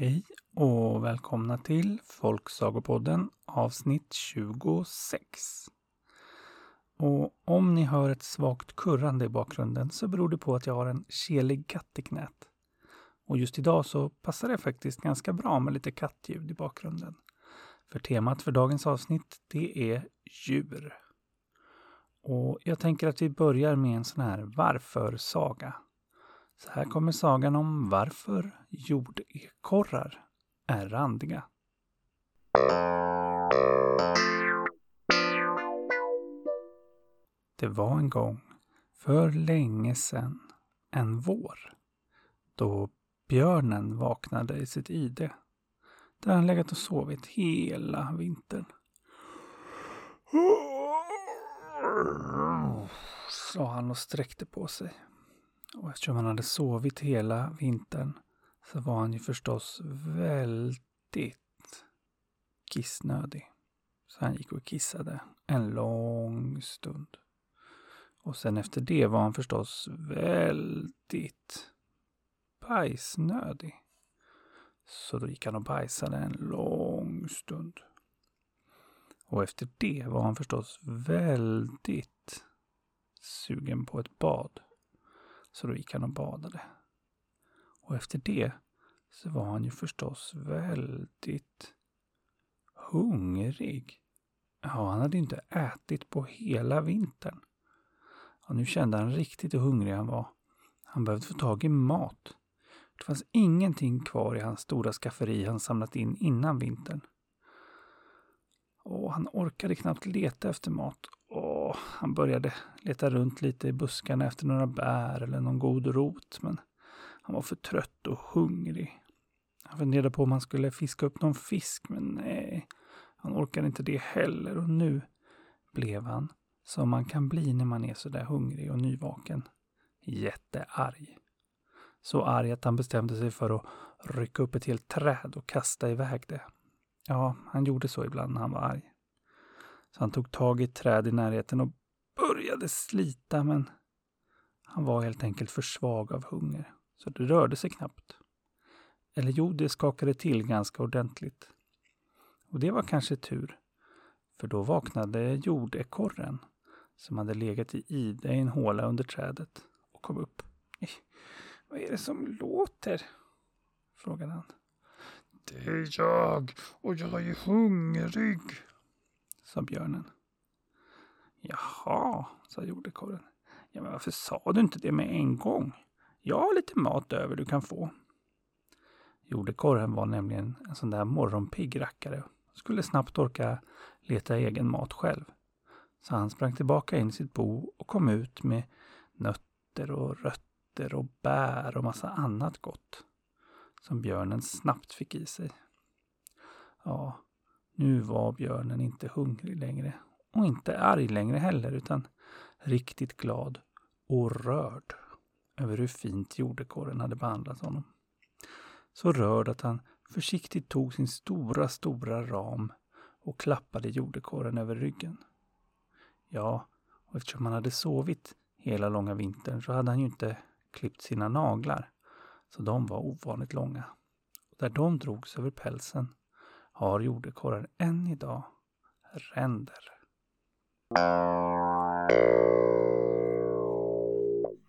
Hej och välkomna till Folksagopodden avsnitt 26. Och om ni hör ett svagt kurrande i bakgrunden så beror det på att jag har en kelig katt i knät. Och just idag så passar det faktiskt ganska bra med lite kattljud i bakgrunden. För temat för dagens avsnitt det är djur. Och jag tänker att vi börjar med en sån här varför-saga. Så här kommer sagan om varför jordekorrar är randiga. Det var en gång, för länge sedan, en vår, då björnen vaknade i sitt ide, där han legat och sovit hela vintern. Sa han och sträckte på sig. Och eftersom han hade sovit hela vintern så var han ju förstås väldigt kissnödig. Så han gick och kissade en lång stund. Och sen efter det var han förstås väldigt bajsnödig. Så då gick han och bajsade en lång stund. Och efter det var han förstås väldigt sugen på ett bad. Så då gick han och badade. Och efter det så var han ju förstås väldigt hungrig. Ja, han hade inte ätit på hela vintern. Och nu kände han riktigt hur hungrig han var. Han behövde få tag i mat. Det fanns ingenting kvar i hans stora skafferi han samlat in innan vintern. Och han orkade knappt leta efter mat Åh, han började leta runt lite i buskarna efter några bär eller någon god rot, men han var för trött och hungrig. Han funderade på om han skulle fiska upp någon fisk, men nej, han orkade inte det heller och nu blev han, som man kan bli när man är så där hungrig och nyvaken, jättearg. Så arg att han bestämde sig för att rycka upp ett helt träd och kasta iväg det. Ja, han gjorde så ibland när han var arg. Så han tog tag i ett träd i närheten och började slita, men han var helt enkelt för svag av hunger, så det rörde sig knappt. Eller jo, det skakade till ganska ordentligt. Och det var kanske tur, för då vaknade jordekorren som hade legat i ide i en håla under trädet och kom upp. Vad är det som låter? frågade han. Det är jag och jag är hungrig, sa björnen. Jaha, sa jordekorren. Ja, men varför sa du inte det med en gång? Jag har lite mat över du kan få. Jordekorren var nämligen en sån där morgonpigg rackare och skulle snabbt orka leta egen mat själv. Så han sprang tillbaka in i sitt bo och kom ut med nötter och rötter och bär och massa annat gott som björnen snabbt fick i sig. Ja, nu var björnen inte hungrig längre och inte arg längre heller utan riktigt glad och rörd över hur fint jordekorren hade behandlat honom. Så rörd att han försiktigt tog sin stora, stora ram och klappade jordekorren över ryggen. Ja, och eftersom han hade sovit hela långa vintern så hade han ju inte klippt sina naglar, så de var ovanligt långa. Och där de drogs över pälsen har jordekorrar än idag ränder.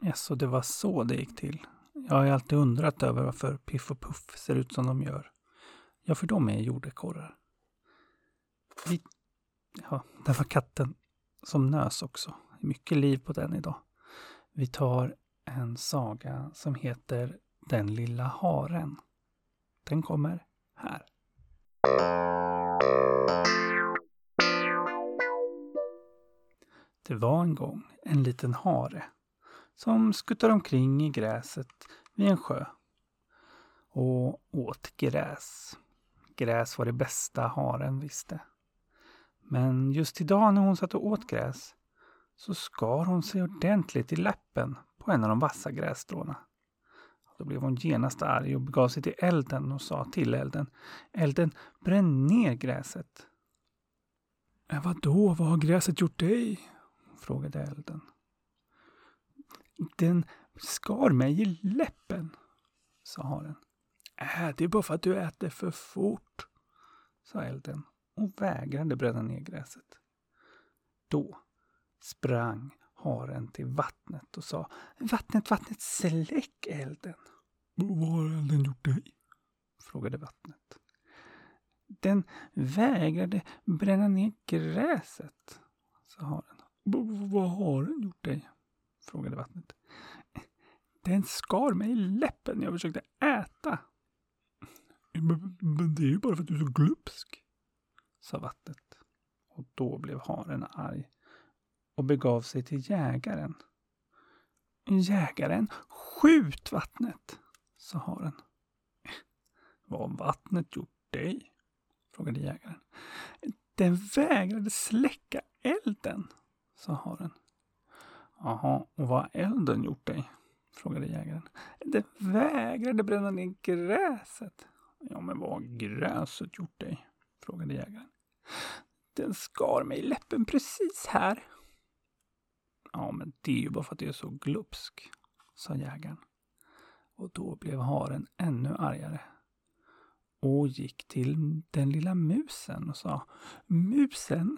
Ja, så det var så det gick till. Jag har ju alltid undrat över varför Piff och Puff ser ut som de gör. Ja, för de är jordekorrar. Vi... Ja, där var katten som nös också. Mycket liv på den idag. Vi tar en saga som heter Den lilla haren. Den kommer här. Det var en gång en liten hare som skuttade omkring i gräset vid en sjö och åt gräs. Gräs var det bästa haren visste. Men just idag när hon satt och åt gräs så skar hon sig ordentligt i läppen på en av de vassa grässtråna. Då blev hon genast arg och begav sig till elden och sa till elden. Elden, bränn ner gräset. Äh, vadå, vad har gräset gjort dig? frågade elden. Den skar mig i läppen, sa haren. Äh, det är bara för att du äter för fort, sa elden och vägrade bränna ner gräset. Då sprang haren till vattnet och sa Vattnet, vattnet, släck elden. Vad har elden gjort dig? frågade vattnet. Den vägrade bränna ner gräset, sa haren. Vad har den gjort dig? frågade vattnet. Den skar mig i läppen när jag försökte äta. Men, men det är ju bara för att du är så glupsk, sa vattnet. Och då blev haren arg och begav sig till jägaren. Jägaren, skjut vattnet, sa haren. Vad har vattnet gjort dig? frågade jägaren. Den vägrade släcka elden, sa haren. Jaha, och vad har elden gjort dig? frågade jägaren. Den vägrade bränna ner gräset. Ja, men vad har gräset gjort dig? frågade jägaren. Den skar mig i läppen precis här. Ja, men det är ju bara för att du är så glupsk, sa jägaren. Och då blev haren ännu argare och gick till den lilla musen och sa Musen,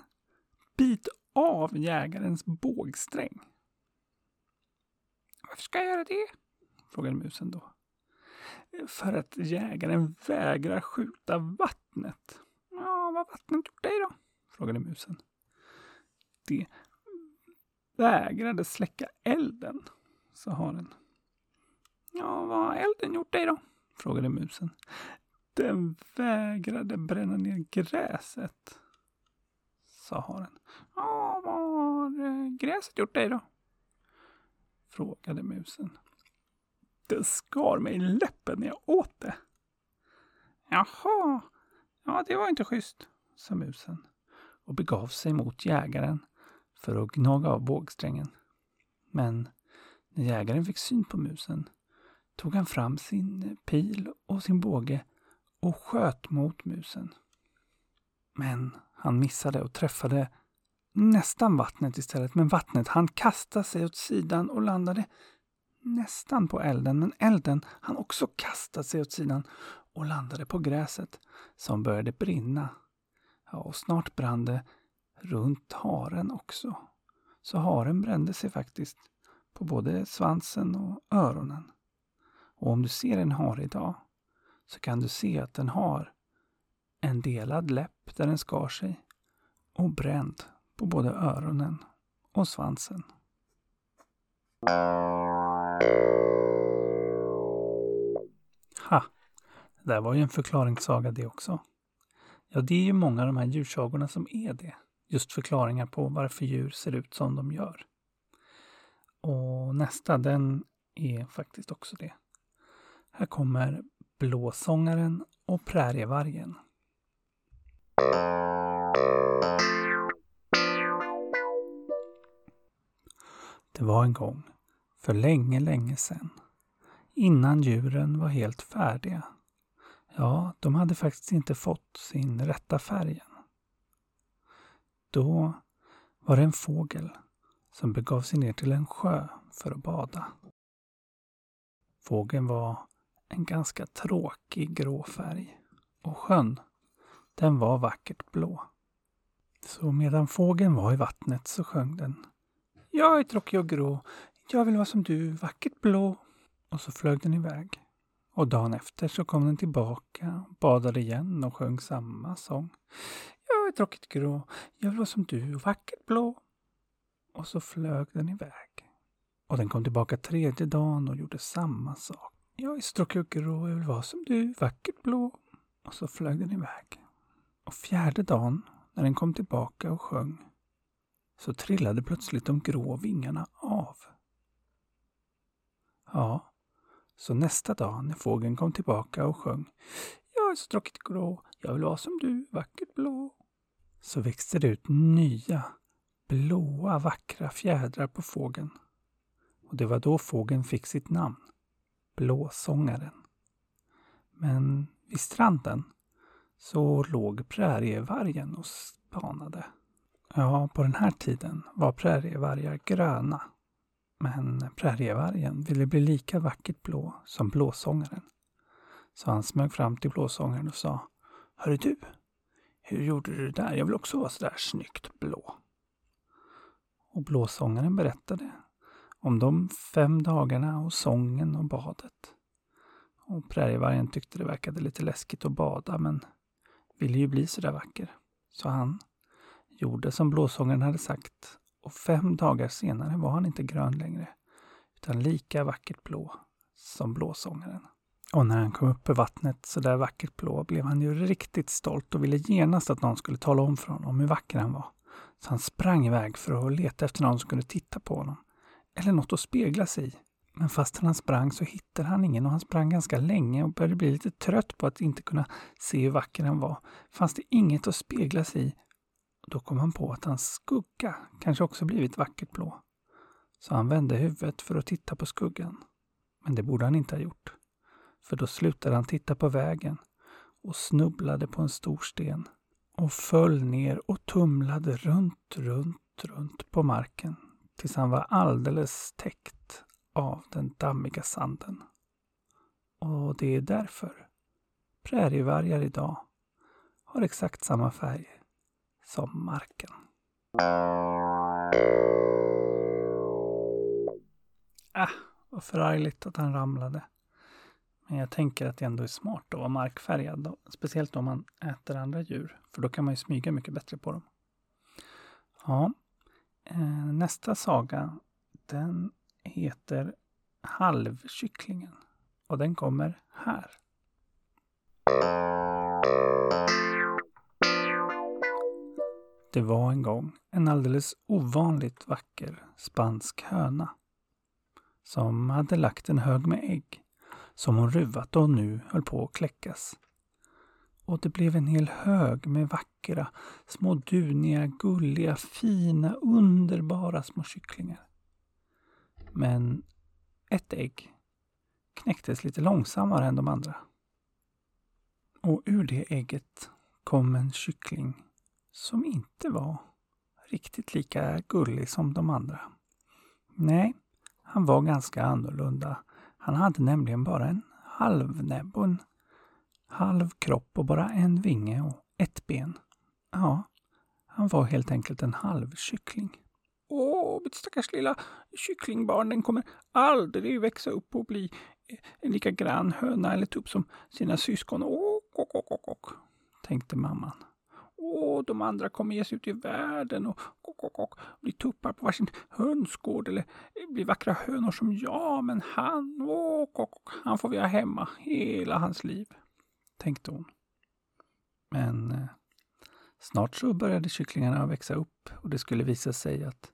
bit av jägarens bågsträng. Varför ska jag göra det? frågade musen då. För att jägaren vägrar skjuta vattnet. Ja, vad har vattnet gjort dig då? frågade musen. Det vägrade släcka elden, sa haren. Ja, vad har elden gjort dig då? frågade musen. Den vägrade bränna ner gräset, sa haren. Ja, vad har eh, gräset gjort dig då? frågade musen. Den skar mig i läppen när jag åt det. Jaha, ja det var inte schysst, sa musen och begav sig mot jägaren för att gnaga av bågsträngen. Men när jägaren fick syn på musen tog han fram sin pil och sin båge och sköt mot musen. Men han missade och träffade nästan vattnet istället. Men vattnet han kastade sig åt sidan och landade nästan på elden. Men elden han också kastade sig åt sidan och landade på gräset som började brinna. Ja, och snart brann det runt haren också. Så haren brände sig faktiskt på både svansen och öronen. Och om du ser en hare idag så kan du se att den har en delad läpp där den skar sig och bränd på både öronen och svansen. Ha! Det där var ju en förklaringssaga det också. Ja, det är ju många av de här djursagorna som är det. Just förklaringar på varför djur ser ut som de gör. Och nästa, den är faktiskt också det. Här kommer Blåsångaren och Prärievargen. Det var en gång, för länge, länge sedan, innan djuren var helt färdiga. Ja, de hade faktiskt inte fått sin rätta färg än. Då var det en fågel som begav sig ner till en sjö för att bada. Fågeln var en ganska tråkig grå färg och sjön, den var vackert blå. Så medan fågeln var i vattnet så sjöng den Jag är tråkig och grå, jag vill vara som du, vackert blå. Och så flög den iväg. Och dagen efter så kom den tillbaka, badade igen och sjöng samma sång. Jag är tråkigt grå, jag vill vara som du, vackert blå. Och så flög den iväg. Och den kom tillbaka tredje dagen och gjorde samma sak. Jag är stråkig och grå, jag vill vara som du, vackert blå. Och så flög den iväg. Och fjärde dagen, när den kom tillbaka och sjöng, så trillade plötsligt de grå vingarna av. Ja, så nästa dag när fågeln kom tillbaka och sjöng Jag är så grå, jag vill vara som du, vackert blå. Så växte det ut nya, blåa, vackra fjädrar på fågeln. Och det var då fågeln fick sitt namn, Blåsångaren. Men vid stranden så låg prärievargen och spanade. Ja, på den här tiden var prärievargar gröna men prärievargen ville bli lika vackert blå som blåsångaren. Så han smög fram till blåsångaren och sa Hörru du, hur gjorde du det där? Jag vill också vara sådär snyggt blå. Och blåsångaren berättade om de fem dagarna och sången och badet. Och prärievargen tyckte det verkade lite läskigt att bada men ville ju bli sådär vacker. Så han gjorde som blåsångaren hade sagt och fem dagar senare var han inte grön längre utan lika vackert blå som blåsångaren. Och när han kom upp ur vattnet så där vackert blå blev han ju riktigt stolt och ville genast att någon skulle tala om för honom hur vacker han var. Så han sprang iväg för att leta efter någon som kunde titta på honom. Eller något att spegla sig i. Men fast han sprang så hittade han ingen och han sprang ganska länge och började bli lite trött på att inte kunna se hur vacker han var. Fanns det inget att spegla sig i. Då kom han på att hans skugga kanske också blivit vackert blå. Så han vände huvudet för att titta på skuggan. Men det borde han inte ha gjort. För då slutade han titta på vägen och snubblade på en stor sten och föll ner och tumlade runt, runt, runt på marken tills han var alldeles täckt av den dammiga sanden. Och det är därför prärievargar idag har exakt samma färg som marken. Äh, vad förargligt att han ramlade. Men jag tänker att det ändå är smart att vara markfärgad. Speciellt om man äter andra djur. För då kan man ju smyga mycket bättre på dem. Ja, Eh, nästa saga den heter Halvkycklingen. Och den kommer här. Det var en gång en alldeles ovanligt vacker spansk höna som hade lagt en hög med ägg som hon ruvat och nu höll på att kläckas. Och det blev en hel hög med vackra, små duniga, gulliga, fina, underbara små kycklingar. Men ett ägg knäcktes lite långsammare än de andra. Och ur det ägget kom en kyckling som inte var riktigt lika gullig som de andra. Nej, han var ganska annorlunda han hade nämligen bara en halv näbb och en halv kropp och bara en vinge och ett ben. Ja, han var helt enkelt en halvkyckling. Åh, mitt stackars lilla kycklingbarn, den kommer aldrig växa upp och bli en lika grann höna eller tupp som sina syskon. Åh, åk, åk, åk, tänkte mamman. Åh, de andra kommer ge sig ut i världen och, och, och, och bli tuppar på varsin hönsgård eller bli vackra hönor som jag. Men han, åh, och, och, han får vi ha hemma hela hans liv, tänkte hon. Men eh, snart så började kycklingarna växa upp och det skulle visa sig att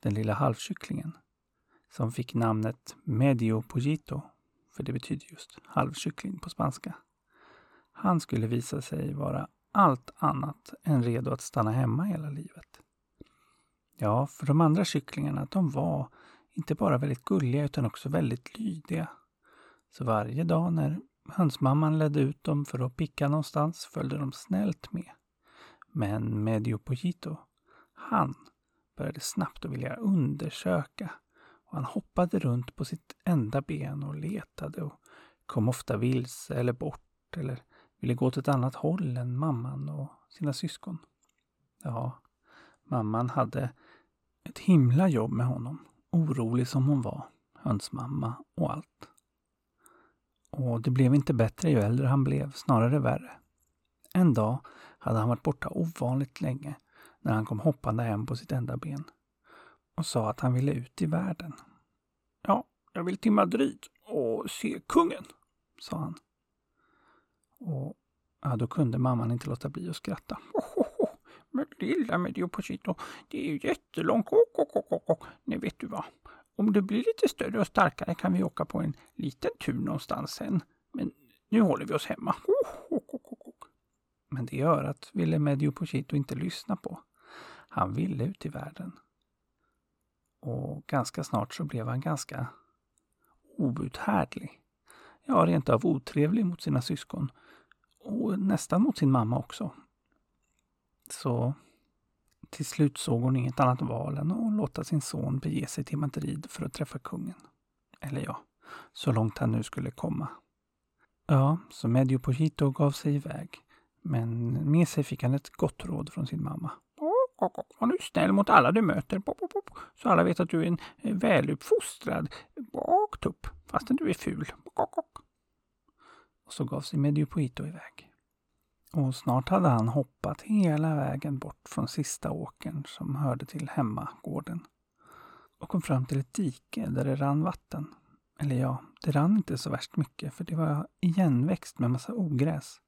den lilla halvkycklingen som fick namnet Medio Pollito, för det betyder just halvkyckling på spanska. Han skulle visa sig vara allt annat än redo att stanna hemma hela livet. Ja, för de andra kycklingarna, de var inte bara väldigt gulliga utan också väldigt lydiga. Så varje dag när hönsmamman ledde ut dem för att picka någonstans följde de snällt med. Men Medio Pollito, han började snabbt att vilja undersöka och han hoppade runt på sitt enda ben och letade och kom ofta vilse eller bort eller ville gå åt ett annat håll än mamman och sina syskon. Ja, mamman hade ett himla jobb med honom, orolig som hon var, hönsmamma och allt. Och det blev inte bättre ju äldre han blev, snarare värre. En dag hade han varit borta ovanligt länge när han kom hoppande hem på sitt enda ben och sa att han ville ut i världen. Ja, jag vill till Madrid och se kungen, sa han. Och ja, då kunde mamman inte låta bli att skratta. Oh, oh, oh. Men lilla Medioposito, det är ju jättelångt. Oh, oh, oh, oh. Nej, vet du vad? Om du blir lite större och starkare kan vi åka på en liten tur någonstans sen. Men nu håller vi oss hemma. Men det örat ville Medioposito inte lyssna på. Han ville ut i världen. Och ganska snart så blev han ganska outhärdlig. Ja, rent av otrevlig mot sina syskon och nästan mot sin mamma också. Så till slut såg hon inget annat val än att låta sin son bege sig till Madrid för att träffa kungen. Eller ja, så långt han nu skulle komma. Ja, så Medio Pojito gav sig iväg. Men med sig fick han ett gott råd från sin mamma. Var nu snäll mot alla du möter, så alla vet att du är en eh, väluppfostrad baktupp, fastän du är ful. Och så gav sig Medio Pojito iväg. Och snart hade han hoppat hela vägen bort från sista åkern som hörde till hemmagården. Och kom fram till ett dike där det rann vatten. Eller ja, det rann inte så värst mycket för det var igenväxt med massa ogräs.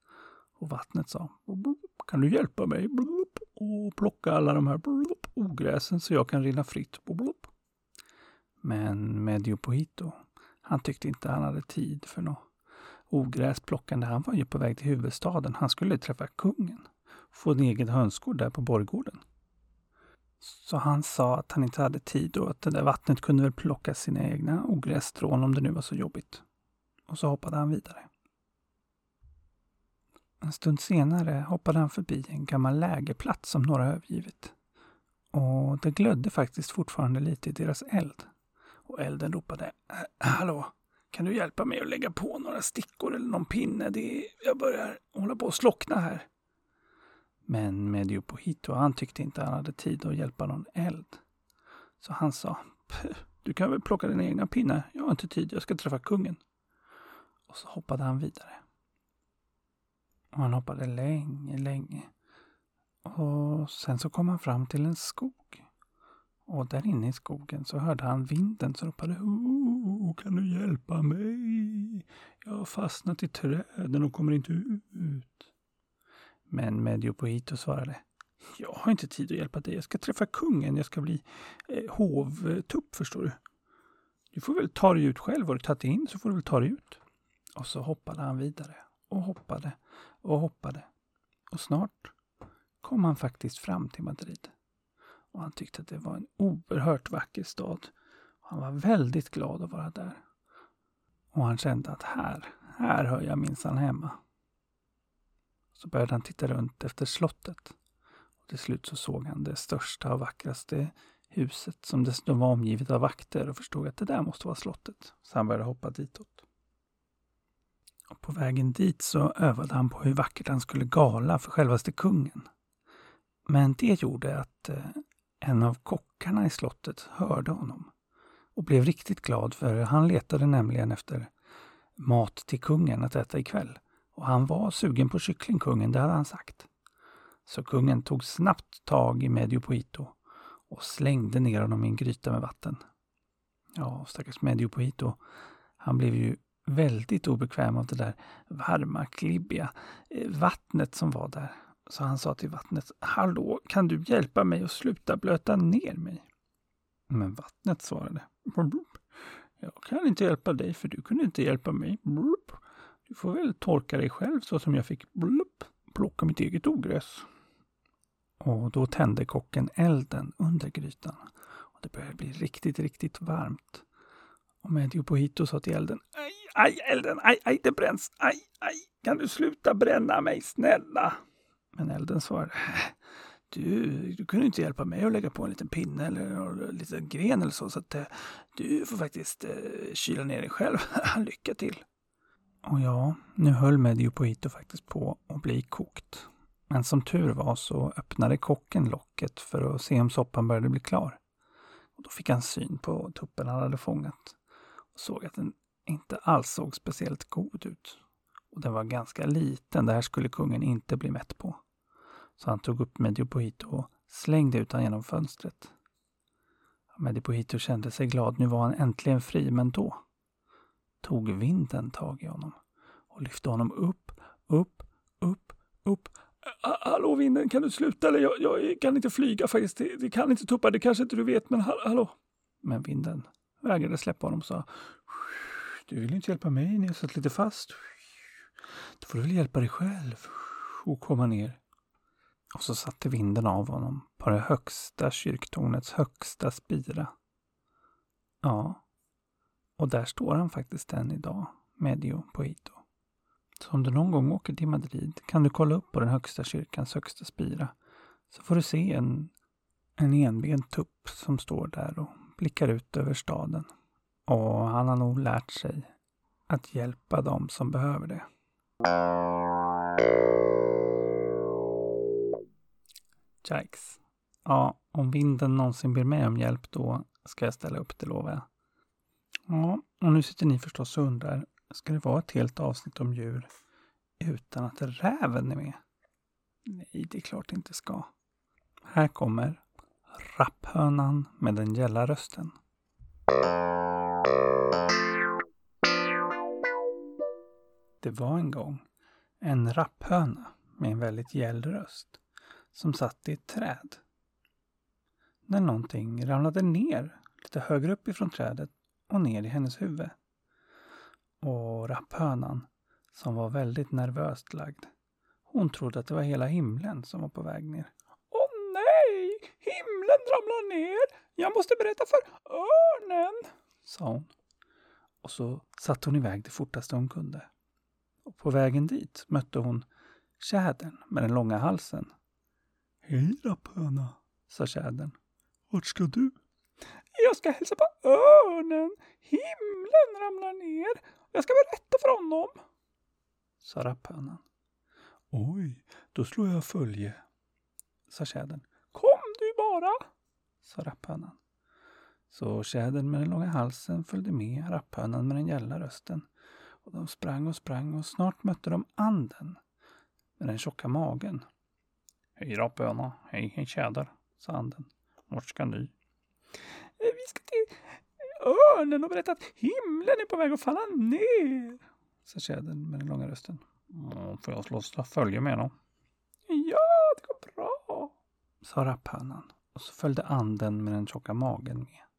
Och vattnet sa Kan du hjälpa mig och plocka alla de här ogräsen så jag kan rinna fritt? Men Medio Pohito, han tyckte inte han hade tid för något ogräsplockande. Han var ju på väg till huvudstaden. Han skulle träffa kungen. Få en egen hönsgård där på borggården. Så han sa att han inte hade tid och att det där vattnet kunde väl plocka sina egna ogrässtrån om det nu var så jobbigt. Och så hoppade han vidare. En stund senare hoppade han förbi en gammal lägerplats som några övergivit. Och det glödde faktiskt fortfarande lite i deras eld. Och elden ropade Hallå, kan du hjälpa mig att lägga på några stickor eller någon pinne? Det är, jag börjar hålla på att slockna här. Men Medio Pohito han tyckte inte han hade tid att hjälpa någon eld. Så han sa, du kan väl plocka dina egna pinnar? Jag har inte tid, jag ska träffa kungen. Och så hoppade han vidare. Och han hoppade länge, länge. Och sen så kom han fram till en skog. Och där inne i skogen så hörde han vinden som ropade oh, Kan du hjälpa mig? Jag har fastnat i träden och kommer inte ut. Men Mediopoito svarade Jag har inte tid att hjälpa dig. Jag ska träffa kungen. Jag ska bli eh, hovtupp, förstår du. Du får väl ta dig ut själv. Har du tagit in så får du väl ta dig ut. Och så hoppade han vidare och hoppade och hoppade. Och snart kom han faktiskt fram till Madrid. Och han tyckte att det var en oerhört vacker stad. Han var väldigt glad att vara där. Och han kände att här, här hör jag minsann hemma. Så började han titta runt efter slottet. Och till slut så såg han det största och vackraste huset som dessutom var omgivet av vakter och förstod att det där måste vara slottet. Så han började hoppa ditåt. Och på vägen dit så övade han på hur vackert han skulle gala för självaste kungen. Men det gjorde att eh, en av kockarna i slottet hörde honom och blev riktigt glad för han letade nämligen efter mat till kungen att äta ikväll. Och han var sugen på kyckling, kungen, det hade han sagt. Så kungen tog snabbt tag i Medio Poito och slängde ner honom i en gryta med vatten. Ja, stackars Medio Poito, han blev ju väldigt obekväm av det där varma, klibbiga eh, vattnet som var där. Så han sa till vattnet, Hallå, kan du hjälpa mig att sluta blöta ner mig? Men vattnet svarade, Jag kan inte hjälpa dig för du kunde inte hjälpa mig. Du får väl torka dig själv så som jag fick plocka mitt eget ogräs. Och då tände kocken elden under grytan. Och Det började bli riktigt, riktigt varmt. Och Medio Pohito sa till elden, Aj, aj, elden, aj, aj, det bränns, aj, aj, kan du sluta bränna mig, snälla? Men elden svarade, äh, du, du kunde inte hjälpa mig att lägga på en liten pinne eller en liten gren eller så, så att eh, du får faktiskt eh, kyla ner dig själv. Lycka till! Och ja, nu höll Medio faktiskt på att bli kokt. Men som tur var så öppnade kocken locket för att se om soppan började bli klar. Och då fick han syn på tuppen han hade fångat och såg att den inte alls såg speciellt god ut. Och den var ganska liten, det här skulle kungen inte bli mätt på. Så han tog upp Mediopohito och slängde ut honom genom fönstret. Mediopohito kände sig glad, nu var han äntligen fri, men då tog vinden tag i honom och lyfte honom upp, upp, upp, upp. Hallå vinden, kan du sluta? Eller jag, jag kan inte flyga faktiskt. Det, det, kan inte tuppa, det kanske inte du vet, men hallå? Men vinden vägrade släppa honom och sa Du vill inte hjälpa mig, ni har satt lite fast. Då får du väl hjälpa dig själv och komma ner. Och så satte vinden av honom på det högsta kyrktornets högsta spira. Ja, och där står han faktiskt än idag, Medio Poito. Så om du någon gång åker till Madrid kan du kolla upp på den högsta kyrkans högsta spira. Så får du se en, en enbent tupp som står där och blickar ut över staden. Och han har nog lärt sig att hjälpa dem som behöver det. Jikes. Ja, om vinden någonsin ber mig om hjälp då ska jag ställa upp, det lovar jag. Ja, och nu sitter ni förstås och undrar, ska det vara ett helt avsnitt om djur utan att räven är med? Nej, det är klart det inte ska. Här kommer rapphönan med den gälla rösten. Det var en gång en rapphöna med en väldigt gäll röst som satt i ett träd. När någonting ramlade ner lite högre upp ifrån trädet och ner i hennes huvud. Och rapphönan, som var väldigt nervöst lagd, hon trodde att det var hela himlen som var på väg ner. Åh nej! Himlen ramlar ner! Jag måste berätta för örnen! sa hon. Och så satte hon iväg det fortaste hon kunde. På vägen dit mötte hon tjädern med den långa halsen. Hej rapphöna, sa tjädern. Vart ska du? Jag ska hälsa på örnen. Himlen ramlar ner. Jag ska berätta för honom, sa rapphönan. Oj, då slår jag följe, sa tjädern. Kom du bara, sa rapphönan. Så tjädern med den långa halsen följde med rapphönan med den gälla rösten. Och de sprang och sprang och snart mötte de anden med den tjocka magen. Hej rapphöna, hej hej tjäder, sa anden. Vart ska ni? Eh, vi ska till örnen och berätta att himlen är på väg att falla ner, sa tjädern med den långa rösten. Mm, får jag slå följe med dem? Ja, det går bra, sa rapphönan. Och så följde anden med den tjocka magen med.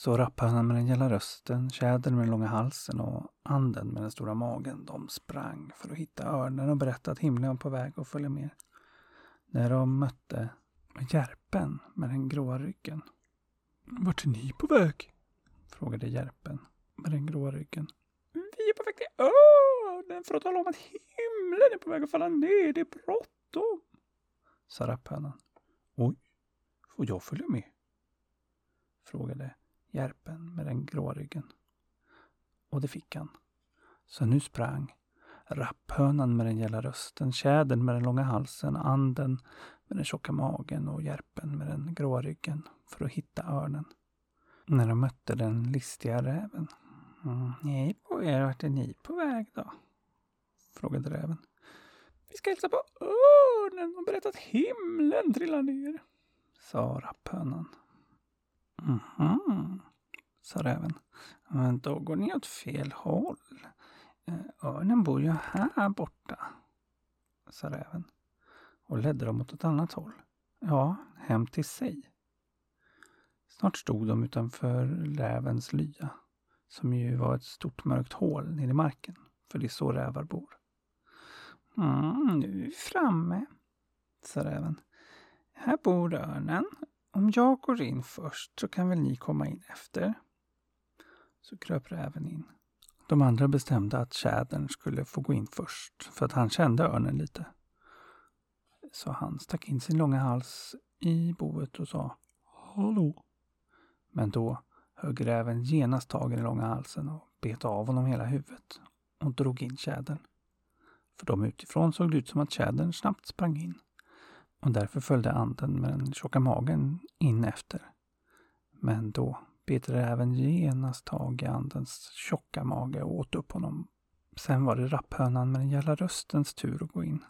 Så rapphönan med den gälla rösten, tjädern med den långa halsen och anden med den stora magen, de sprang för att hitta örnen och berätta att himlen var på väg att följa med. När de mötte Järpen med den gråa ryggen. Vart är ni på väg? frågade Järpen med den gråa ryggen. Vi är på väg till örnen för att tala om att himlen är på väg att falla ner. Det är bråttom, sa rapphönan. Oj, får jag följa med? frågade Järpen med den grå ryggen. Och det fick han. Så nu sprang rapphönan med den gälla rösten, tjädern med den långa halsen, anden med den tjocka magen och järpen med den grå ryggen för att hitta örnen. När de mötte den listiga räven. Mm, ni på er, vart är ni på väg då? Frågade räven. Vi ska hälsa på örnen och berätta att himlen trillar ner, sa rapphönan. Mhm, sa räven. Men då går ni åt fel håll. Eh, örnen bor ju här borta, sa räven och ledde dem åt ett annat håll. Ja, hem till sig. Snart stod de utanför rävens lya, som ju var ett stort mörkt hål nere i marken, för det är så rävar bor. Mm, nu är vi framme, sa räven. Här bor örnen. Om jag går in först så kan väl ni komma in efter? Så kröp räven in. De andra bestämde att tjädern skulle få gå in först, för att han kände örnen lite. Så han stack in sin långa hals i boet och sa Hallå? Men då högg räven genast tag i den långa halsen och bet av honom hela huvudet och drog in tjädern. För dem utifrån såg det ut som att tjädern snabbt sprang in och därför följde anden med den tjocka magen in efter. Men då bet räven genast tag i andens tjocka mage och åt upp honom. Sen var det rapphönan med den gälla röstens tur att gå in.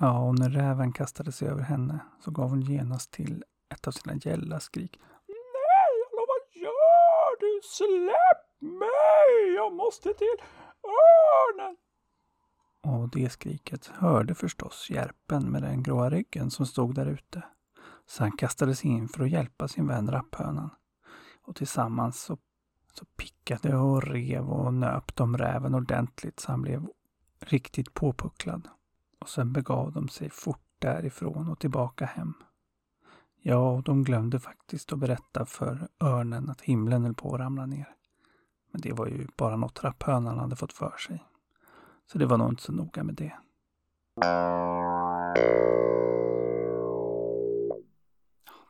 Ja, och när räven kastade sig över henne så gav hon genast till ett av sina gälla skrik. Nej, hallå, vad gör du? Släpp mig! Jag måste till örnen! Och det skriket hörde förstås Järpen med den gråa ryggen som stod där ute. Så han kastade sig in för att hjälpa sin vän rapphönan. Och tillsammans så, så pickade och rev och nöp de räven ordentligt så han blev riktigt påpucklad. Och sen begav de sig fort därifrån och tillbaka hem. Ja, och de glömde faktiskt att berätta för örnen att himlen höll på att ramla ner. Men det var ju bara något rapphönan hade fått för sig. Så det var nog inte så noga med det.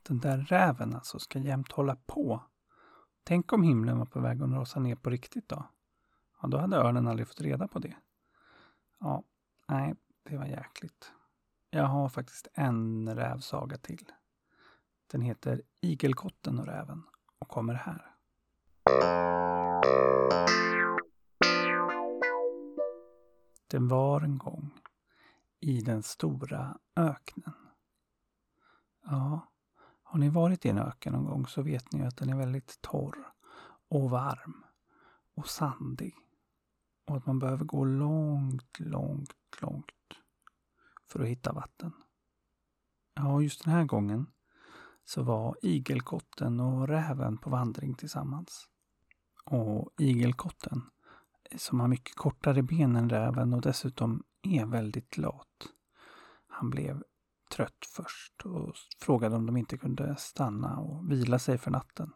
Den där räven alltså ska jämt hålla på. Tänk om himlen var på väg att rasa ner på riktigt då? Ja, då hade örnen aldrig fått reda på det. Ja, nej, det var jäkligt. Jag har faktiskt en rävsaga till. Den heter Igelkotten och räven och kommer här. Den var en gång i den stora öknen. Ja, har ni varit i en öken någon gång så vet ni att den är väldigt torr och varm och sandig. Och att man behöver gå långt, långt, långt för att hitta vatten. Ja, just den här gången så var igelkotten och räven på vandring tillsammans. Och igelkotten, som har mycket kortare ben än räven och dessutom är väldigt lat. Han blev trött först och frågade om de inte kunde stanna och vila sig för natten.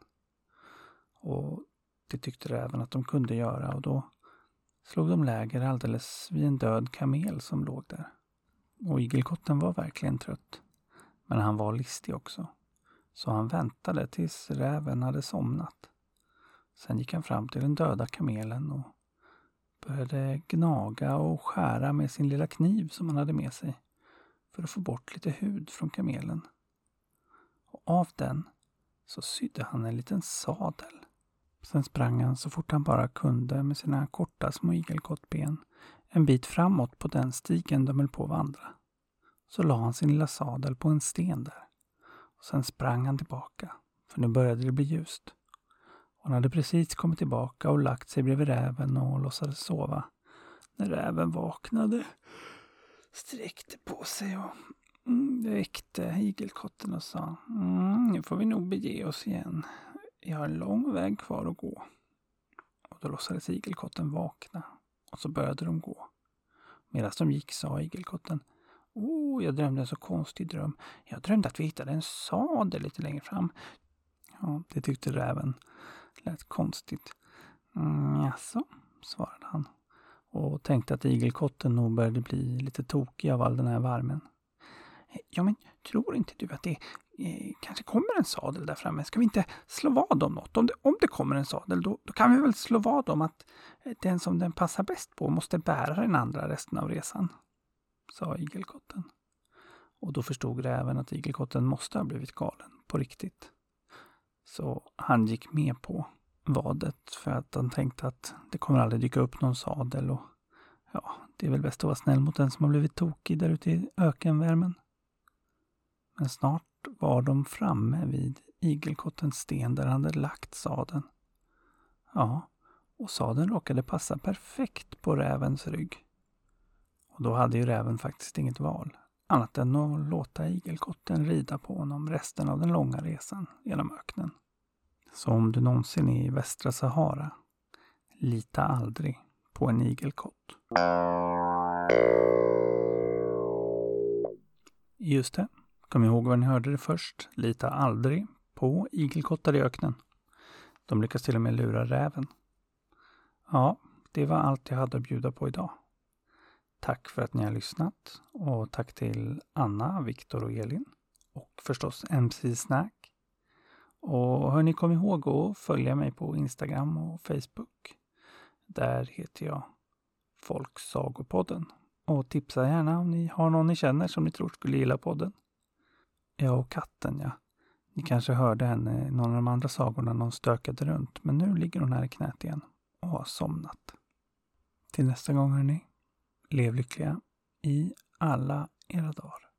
Och det tyckte räven att de kunde göra och då slog de läger alldeles vid en död kamel som låg där. Och igelkotten var verkligen trött. Men han var listig också. Så han väntade tills räven hade somnat. Sen gick han fram till den döda kamelen och började gnaga och skära med sin lilla kniv som han hade med sig för att få bort lite hud från kamelen. Och av den så sydde han en liten sadel. Sen sprang han så fort han bara kunde med sina korta små igelkottben en bit framåt på den stigen de höll på att vandra. Så la han sin lilla sadel på en sten där. Och sen sprang han tillbaka, för nu började det bli ljust. Hon hade precis kommit tillbaka och lagt sig bredvid räven och låtsades sova. När räven vaknade, sträckte på sig och väckte igelkotten och sa mm, Nu får vi nog bege oss igen. Vi har en lång väg kvar att gå. Och då låtsades igelkotten vakna och så började de gå. Medan de gick sa igelkotten Oh, jag drömde en så konstig dröm. Jag drömde att vi hittade en sadel lite längre fram. Ja, det tyckte räven lät konstigt. Mm, jaså, svarade han och tänkte att igelkotten nog började bli lite tokig av all den här värmen. Ja, men tror inte du att det eh, kanske kommer en sadel där framme? Ska vi inte slå vad om något? Om det, om det kommer en sadel, då, då kan vi väl slå vad om att eh, den som den passar bäst på måste bära den andra resten av resan, sa igelkotten. Och då förstod räven att igelkotten måste ha blivit galen, på riktigt. Så han gick med på vadet för att han tänkte att det kommer aldrig dyka upp någon sadel och ja, det är väl bäst att vara snäll mot den som har blivit tokig där ute i ökenvärmen. Men snart var de framme vid igelkottens sten där han hade lagt sadeln. Ja, och sadeln råkade passa perfekt på rävens rygg. Och då hade ju räven faktiskt inget val annat än att låta igelkotten rida på honom resten av den långa resan genom öknen. Så om du någonsin är i västra Sahara, lita aldrig på en igelkott. Just det, kom ihåg var ni hörde det först. Lita aldrig på igelkottar i öknen. De lyckas till och med lura räven. Ja, det var allt jag hade att bjuda på idag. Tack för att ni har lyssnat och tack till Anna, Viktor och Elin. Och förstås MC Snack. Och hörni, kom ihåg att följa mig på Instagram och Facebook. Där heter jag Folksagopodden. Och tipsa gärna om ni har någon ni känner som ni tror skulle gilla podden. Ja, och katten, ja. Ni kanske hörde henne i någon av de andra sagorna när hon stökade runt. Men nu ligger hon här i knät igen och har somnat. Till nästa gång hörni. Lev lyckliga i alla era dagar.